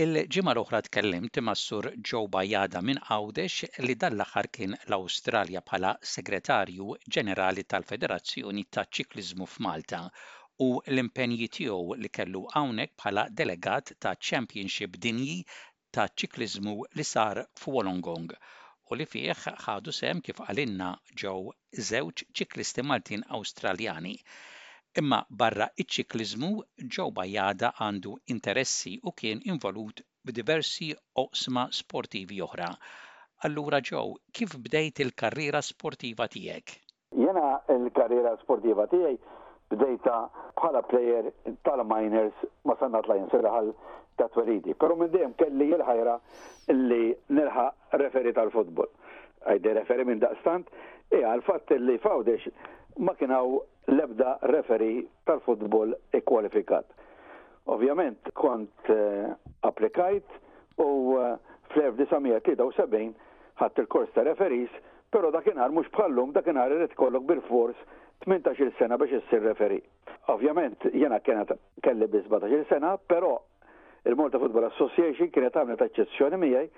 Il-ġimgħa l-oħra tkellimt mas-Sur Joe Bajada minn Għawdex li dan l-aħħar kien l-Awstralja bħala Segretarju Ġenerali tal-Federazzjoni taċ-Ċikliżmu f'Malta u l-impenji tiegħu li kellu hawnhekk bħala delegat taċ-Championship Dinji taċ-ċikliżmu li sar f'Wollongong u li fih ħadu sehem kif qalilna Jo żewġ ċiklisti Maltin Awstraljani. Imma barra ċ-ċikliżmu, Jo Bajada għandu interessi u kien involut f'diversi oqsma sportivi oħra. Allura Jo, kif bdejt il-karriera sportiva tiegħek? Jiena l-karriera sportiva tiegħi bdejtha bħala plejer tal-minors ma' San Natlajn fir-raħal ta' twelidi, però minn dejjem kelli l-ħajra li nilħaq referee tal-futbol. Għidli referee mindaqstant hi għall-fatt li f'Għawdex ma kien hawn l-ebda referee tal-futbol ikkwalifikat. Ovvjament kont applikajt u fl-1973 ħadt il-kors ta' referees Però dakinhar mhux bħal llum, dakinhar irid ikollok bilfors tmintax-il sena biex issir referee. Ovvjament jiena kienet kelli biss sbatax-il sena, però il-Malta Football Association kienet għamlet eċċezzjoni miegħi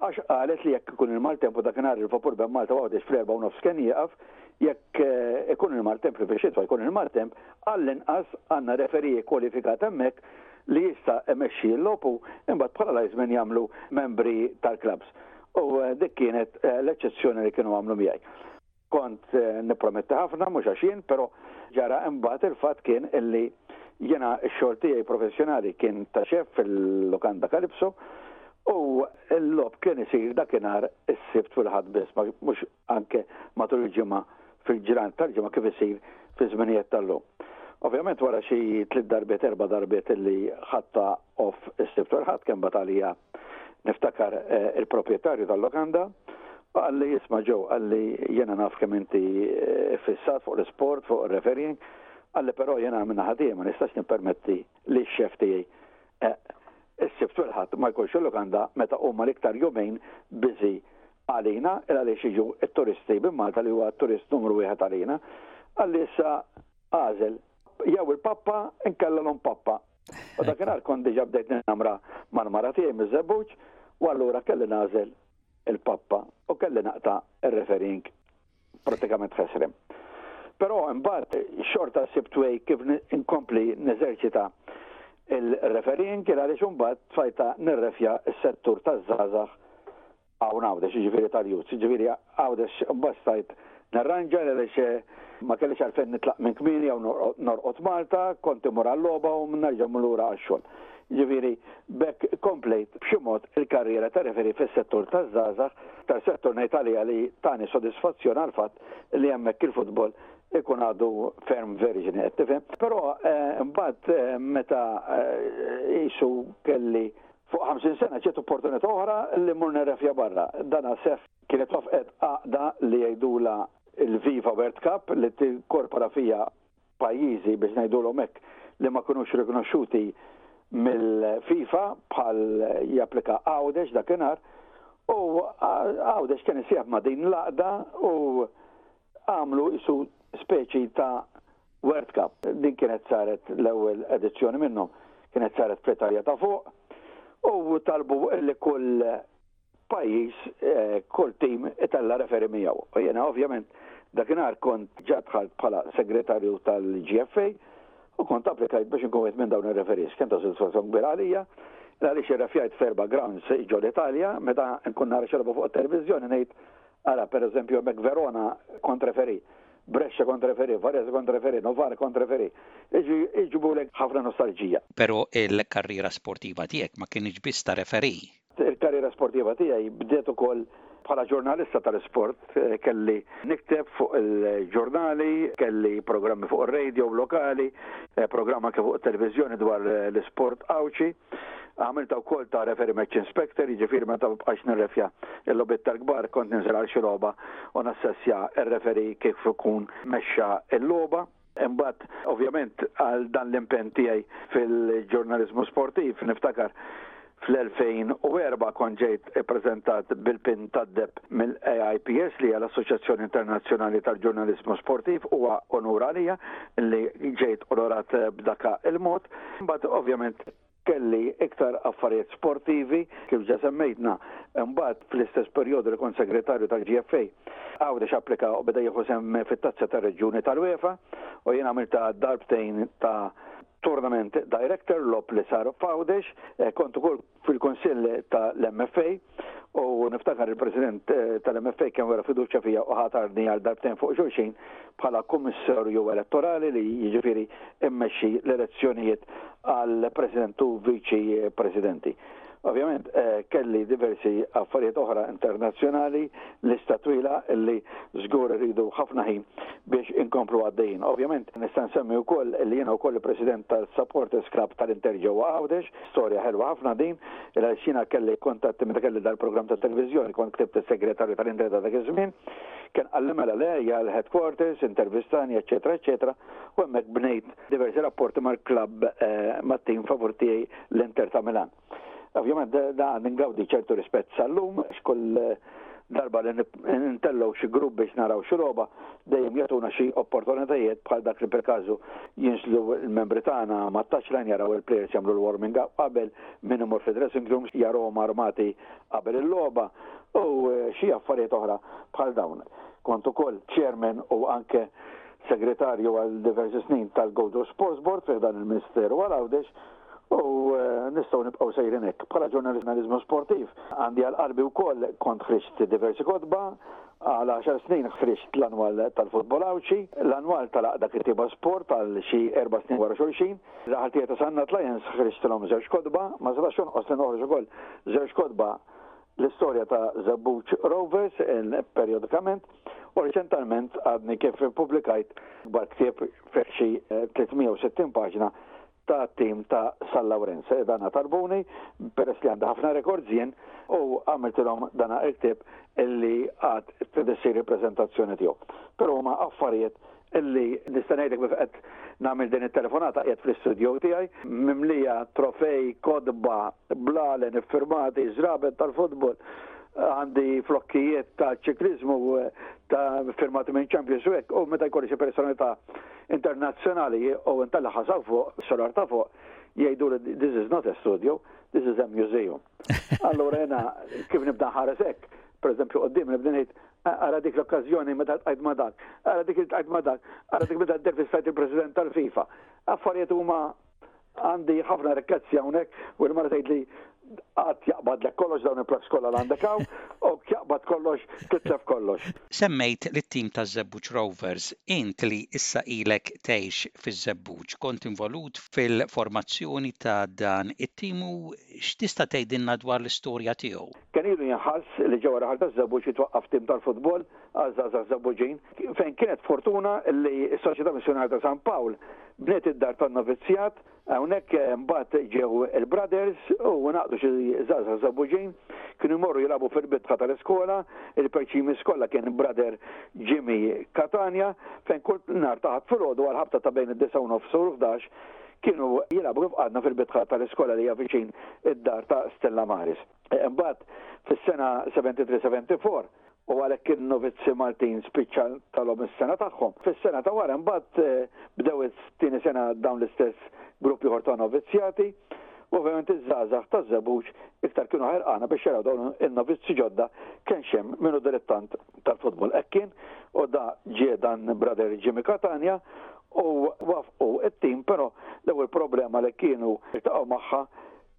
għax qalet li jekk ikun il-maltempo dakinhar il-vapur b'Malta Għawdex fl-erbgħa u nofs kien jieqaf, jekk ikun il-maltemp li fix-xitwa jkun il-maltemp, għall-inqas għandna referee ikkwalifikat hemmhekk li jista' imexxi l-logħob u imbagħad bħala linesmen jagħmlu membri tal-klabbs. U dik kienet l-eċċezzjoni li kienu għamlu miegħi kont eh, niprometti ħafna, mhux għax jien, però ġara imbagħad il-fatt kien illi jiena x-xogħol tiegħi professjonali kien ta' xef fil-Lokanda Kalipso u l-lob kien isir dakinhar is-sibt fil-ħadd biss, mhux anke matul il-ġimgħa fil-ġranet tal-ġimgħa kif isir fi żminijiet tal-lum. Ovvjament wara xi tliet darbiet erba' darbiet illi ħatta off is-sibt u l-ħadd kemm batalija niftakar eh, il-proprjetarju tal-lokanda għalli jisma ġew għalli jena naf kemm inti eh, fissat fuq l-sport, fuq il-referring, għalli però jena minna ħadija ma nistax nipermetti li x-xef tiegħi eh, s-sibt fil-ħadd ma jkunx il-lokanda meta huma l-iktar jumejn biżi għalina, il għaliex jiġu t-turisti minn Malta li huwa t-turist numru wieħed għalina, għalli issa għażel jew il-pappa nkella l-ompappa. U dakinhar kont diġà bdejt namra mal-mara tiegħi miż-żebbuġ u allura kelli nażel il-pappa u kelli naqta' ir-refering pratikament ħesrem. Però imbagħad xorta sibt way kif inkompli neżerċita il-referin kien għaliex imbagħad fajta nirrefja s-settur taż-żgħażagħ Hawn Għawdex, jiġifieri tal-Youths, jiġifieri Għawdex imbagħad stajt narranġa għaliex ma kellix għalfejn nitlaq minn kmieni jew norqod Malta, kont immur għal-logħba u nerġa' mmur lura għax-xogħol. Jiġifieri b'hekk komplejt b'xi mod il-karriera ta' referee fis-settur taż-żgħażagħ, iktar settur ngħid għaliha li tani sodisfazzjon għall-fatt li hemmhekk il-futbol ikun għadu ferm verġni, qed tifhem. Però imbagħad meta qisu kelli Fuq 50 sena ġiet opportunità oħra li mmur nirrefja barra. Dana seħħ kienet waffqet għaqda li jgħidulha l-Viva World Cup li tinkorpora fiha pajjiżi biex ngħidulhom hekk li ma kinux rikonoxxuti mill-FIFA bħal japplika Għawdex dakinhar u Għawdex kien isieħeb ma' din l-għaqda u għamlu qisu speċi ta' World Cup. Din kienet saret l-ewwel edizzjoni minnhom. Kienet saret fl-Italja ta' fuq u talbu li kull pajjiż, eh, kull tim itella referi miegħu. U jiena ovvjament dakinhar kont ġadħalt bħala segretarju tal-GFA u kont applikajt biex nkun minn dawn ir-referis. Kien ta' sitwazzjoni kbira għalija għaliex irrefjajt ferba grounds ġol Italja, meta nkun nara xerba fuq televizjoni ngħid Ara, per eżempju, hemmhekk Verona kont referi, Brescia kont referi, Varese kont referi, Novara kont referi. Jiġri jġibulek ħafna nostalġija. Pero' il-karriera sportiva tiegħek ma kinitx biss ta' referi. Il-karriera sportiva tiegħi bdiet ukoll bħala ġurnalista tal-isport. Kelli nikteb fuq il-ġurnali, kelli programmi fuq ir-radio lokali, programm anke fuq it-televiżjoni dwar l-isport Għawdxi. Għamilta wkoll ta' referi match inspector, jiġifieri meta ma bqajtx nirrefja l-logħbiet tal-kbar kont ninżel għal xi logħba u nassessja r-referi kif ikun mexxa l-logħba. Imbagħad ovvjament għal dan l-impenn tiegħi fil-ġurnaliżmu sportiv niftakar fl-2004 kont ġejt ippreżentat bil-pin tad-deheb mill-AIPS li hija l-Assoċjazzjoni Internazzjonali tal-Ġurnaliżmu Sportiv huwa unur għalija li ġejt onorat b'daka il-mod. Imbagħad ovvjament kelli iktar affarijiet sportivi kif ġa semmejtna. Imbagħad fl-istess perjodu li kont segretarju tal-GFA Għawdex applika u beda jieħu sem fit-tazza tar-reġjuni tal-UEFA u jien għamilta darbtejn ta' tournament director lob li sar f'Għawdex eh, kont ukoll fil-Kunsill ta' l-MFA u niftakar il-President eh, tal-MFA kien wera fiduċja fija u ħatarni għal darbtejn fuq xulxin bħala kummissarju elettorali li jiġifieri immexxi l-elezzjonijiet għal President u Viċi Presidenti. Ovvjament eh, kelli diversi affarijiet oħra internazzjonali lista twila li żgur rridu ħafna ħin biex inkomplu għaddejjin. Ovvjament nista' nsemmi wkoll li jiena wkoll il-President tal-Supporters Club tal-Inter ġewwa Għawdex Storja ħelwa ħafna din, il għaliex jiena kelli kontatti meta kelli dal-programm ta' televizjoni kont ktibt is-segretarju tal-Indre ta' dak iż-żmien, kien qalli mela le hija l-headquarters, intervistani, eċetera, eċetera, u hemmhekk bnejt diversi rapporti mal-klabb eh, mat-tim favur tiegħi l-Inter ta' Milan. Ovvjament da għandi ngawdi ċertu rispett sal-lum, x'kull eh, darba li nintellgħu xi grupp biex naraw xi logħba, dejjem jagħtuna xi opportunitajiet bħal dak li perkażu jinżlu l-membri tagħna mat-touchline jaraw il-plejers jagħmlu l-warming up qabel min imur fid-dressing room jarahom armati qabel il-logħba u eh, xi affarijiet oħra bħal dawn. Kont ukoll chairman u anke segretarju għal diversi snin tal-Godo Sports Board fi dan il-Ministeru għal Għawdex U nistgħu nibqgħu sejrin hekk. Bħala ġurnaliżmu sportiv għandi għal qalbi wkoll kont frixt diversi kotba, għal 10 snin frixt l-annwal tal-futbol Għawdxi, l-annwal tal-Aqda Kittieba Sport għal xi erba' snin wara xulxin, raħal tiegħi ta' Sannat Lions ħriġtilhom żewġ kotba, ma setax jonqos li noħroġ ukoll żewġ kotba l-istorja ta' Żebbuġ Rovers perjodikament u riċentalment għadni kif ippubblikajt kbar ktieb fih xi 360 paġna ta' tim ta' San Lawrenz. Dana talbuni peress li għandha ħafna rekords jien u għamiltilhom dana il-ktib illi għad tissir il-preżentazzjoni tiegħu. Però huma affarijiet illi nista' ngħidlek kif qed nagħmel din it-telefonata qiegħed fl-istudju tiegħi mimlija trofej, kotba, blalen iffirmati, żrabet tal-futbol, għandi flokkijiet ta' ċikliżmu ta' firmati minn Champions u hekk u meta jkolli xi personalità internazzjonali u intelħa sa fuq, solar ta' fuq, jgħidu li this is not a studio, this is a museum. Allura jena kif nibda ħares hekk, per eżempju qoddim nibda ngħid għara dik l-okkazjoni meta tqajt ma dak, għara dik il-tqajt ma dak, għara dik meta intervistajt il-President tal-FIFA. Affarijiet huma Għandi ħafna rikkezzi hawnhekk u l-mara tgħidli qatt jaqbadlek kollox dawn il-plaks kollha li għandek hawn u jaqbad kollox titlef kollox. Semmejt lit-tim taż-Żebbuġ Rovers, int li issa ilek tgħix fiż-Żebbuġ kont involut fil-formazzjoni ta' dan it-tim u x'tista' tgħidilna dwar l-istorja tiegħu? Kien ilu jinħass li ġewwa Raħal taż-Żebbuġ jitwaqqaf tim tal-futbol għaż-żgħażagħ Żebbuġin, fejn kienet fortuna li s-Soċjetà Missjunarja ta' San Pawl bniet id-dar tan-novizzjat, hawnhekk mbagħad ġew il-Brothers u ngħaqdu xi żgħażagħ Żebbuġin, kienu jmorru jilagħbu fil-bitħa tal-iskola, il-perċimis kollha kien Brother Jimmy Catania, fejn kull nhar ta' Ħadd filgħodu għall-ħabta ta' bejn id-disgħa u nofs u l-ħdax Kienu jilagħbu kif għadna fil-bitħa tal-iskola li hija viċin id-dar ta' Stella Maris. Imbagħad fis-sena 73-74, u għalhekk in-novizzi Maltin spiċċa talhom is-sena tagħhom. Fis-sena ta' wara imbagħad bdew it-tieni sena dawn l-istess grupp ieħor ta' novizzjati, u ovvjament iż-żgħażagħ taż-Żebbuġ iktar kienu ħerqana biex jaraw dawn in-novizzi ġodda, kenx hemm min hu dilettant. tal-futbol hekk kien u da ġie dan brother Jimmy Catania u waffqu t-tim però l-ewwel problema li kienu ltaqgħu magħha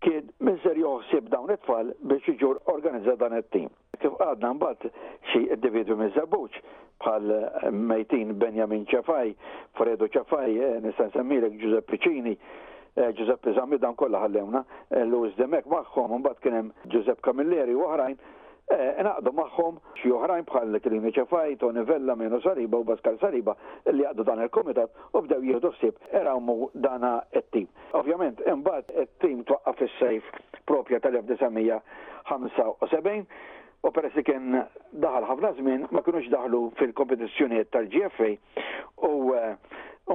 kien min ser jieħu ħsieb dawn it-tfal biex jiġu organizzat dan it-tim. Kif qagħadna mbagħad xi individwi miż-Żebbuġ bħal mejtin Benjamin Cefai, Fredo Cefai, eh, nista' nsemmilek Ġużeppi Piċini, eh, Ġużeppi Zammi dan kollha ħallewna, eh, Louis Demek magħhom, mbagħad kien hemm Ġużepp Camilleri u oħrajn Ingħaqdu magħhom xi oħrajn bħal Trini Cefai, Toni Vella, Mino Saliba u Bascal Saliba li għaqqdu dan il-kumitat u bdew jieħdu ħsieb irawmu dana t-tim. Ovvjament imbagħad it-tim twaqqaf fis-sajf propja tal-1975 u peress li kien daħal ħafna żmien ma kinux daħlu fil-kompetizzjonijiet tal-GFA u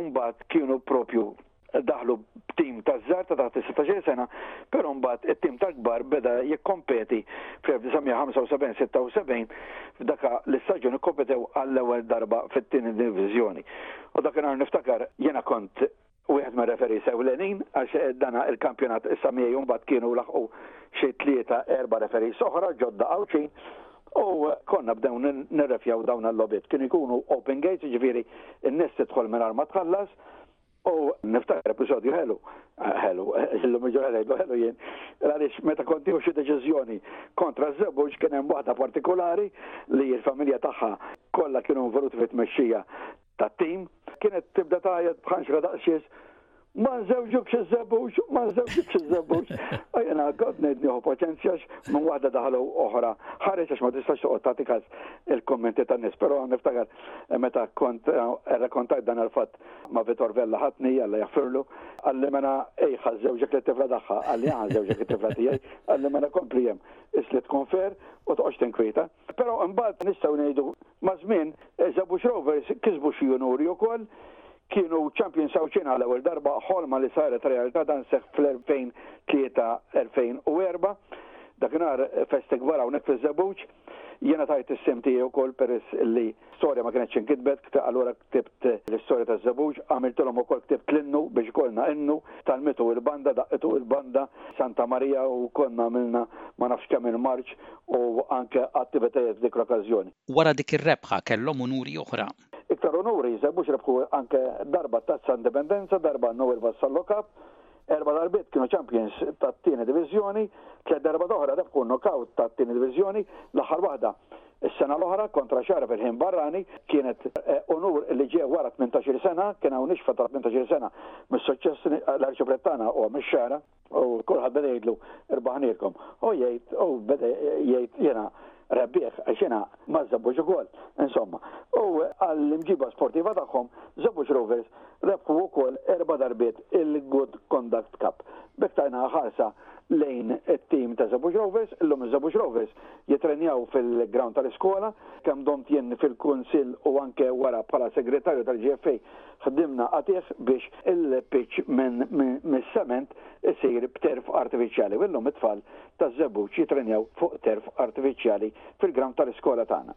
imbagħad kienu propju daħlu b'tim ta' żgħar ta' taħt is-16 sena, però mbagħad it-tim tal-kbar beda jikkompeti fl-1975-76 f'daka l-istaġun ikkompetew għall-ewwel darba fit-tieni diviżjoni. U dakinhar niftakar jiena kont wieħed mir-referis ewlenin għax dana il-kampjonat issa miegħi mbagħad kienu laħqu xi tlieta erba' referis oħra ġodda Għawdxin u konna bdew nirrefjaw dawn l-lobiet. Kien ikunu open gates, ġifieri n-nies tidħol mingħajr ma tħallas, U niftakar episodju ħelu, ħelu, illum il-ġurnata ngħidlu ħelu jien, għaliex meta kont tieħu xi deċiżjoni kontra ż-żewġ kien hemm waħda partikolari li l-familja tagħha kollha kienu involuti fit-tmexxija tat-tim, kienet tibda tgħajjat bħanxra daqsxiex ma nżewġux iż-żebux, ma nżewġux iż-żebux. Jena għod nejdniħu paċenzjax minn waħda daħlu oħra. Ħareċ għax ma tistax toqgħod tagħti każ il-kommenti tan-nies, però niftakar eh, meta kont eh, rakkontajt dan il-fatt ma' Vitor Vella ħatni, Alla jaħfirlu, għalli mena ej ħażżewġek li tifla tagħha, għalli ħażżewġek li tifla tiegħi, għalli mena kompli hemm isli tkun fer u toqgħodx tinkwieta. Però imbagħad nistgħu ngħidu ma' żmien Żabux eh, Rovers kisbu xi unuri wkoll kienu champions Sawċina għal ewwel darba ħolma li saret realtà dan seħ fl-2003-2004. Dakinhar eh, festek wara hawnhekk fiż-Żabuġ. Jiena tajt is-sehem tiegħi wkoll peress li storja ma kinetx inkitbet, kta allura ktibt l-istorja taż-Żebbuġ, għamiltilhom ukoll ktibt l-innu biex ikollna innu, talmitu il-banda, daqqitu il-banda, Santa Marija u konna għamilna ma nafx kemm il-marċ u anke attivitajiet f'dik l-okkażjoni. Wara dik ir-rebħa kellhom unuri oħra. Iktar unuri, Żebbuġ rebħu anke darba t-Tazza Indipendenza, darba għandna u erba' Sallo Cup, erba' darbiet kienu champions tat-Tieni Diviżjoni, tliet darbiet oħra rebħu n-Knockout tat-Tieni Diviżjoni, l-aħħar waħda s-sena l-oħra kontra Xagħra fil-ħin barrani, kienet unur li ġie wara tmintax-il sena, kien hawn nixfa ta' tmintax-il sena mis-suċċess, l-Arċipriet tagħna huwa mix-Xagħra. U kulħadd beda jgħidlu rbaħnietkom. U jgħid, u beda jgħid jiena rebbieħ għax jiena ma' Żebbuġ ukoll, insomma. U għall-imġiba sportiva tagħhom, Żebbuġ Rovers rebħu wkoll erba' darbiet il-Good Conduct Cup. B'hekk tajna ħarsa lejn it-tim ta' Żebbuġ Rovers, illum iż-Żebbuġ Rovers jitrenjaw fil-ground tal-iskola, kemm domt jien fil-kunsill u anke wara bħala segretarju tal-GFA Ħdimna qatigħ biex il-pitch minn mis-sement isir b'terf artifiċjali u llum it-tfal taż-Żebbuġ jitrenjaw fuq terf artifiċjali fil-grawnd tal-iskola tagħna.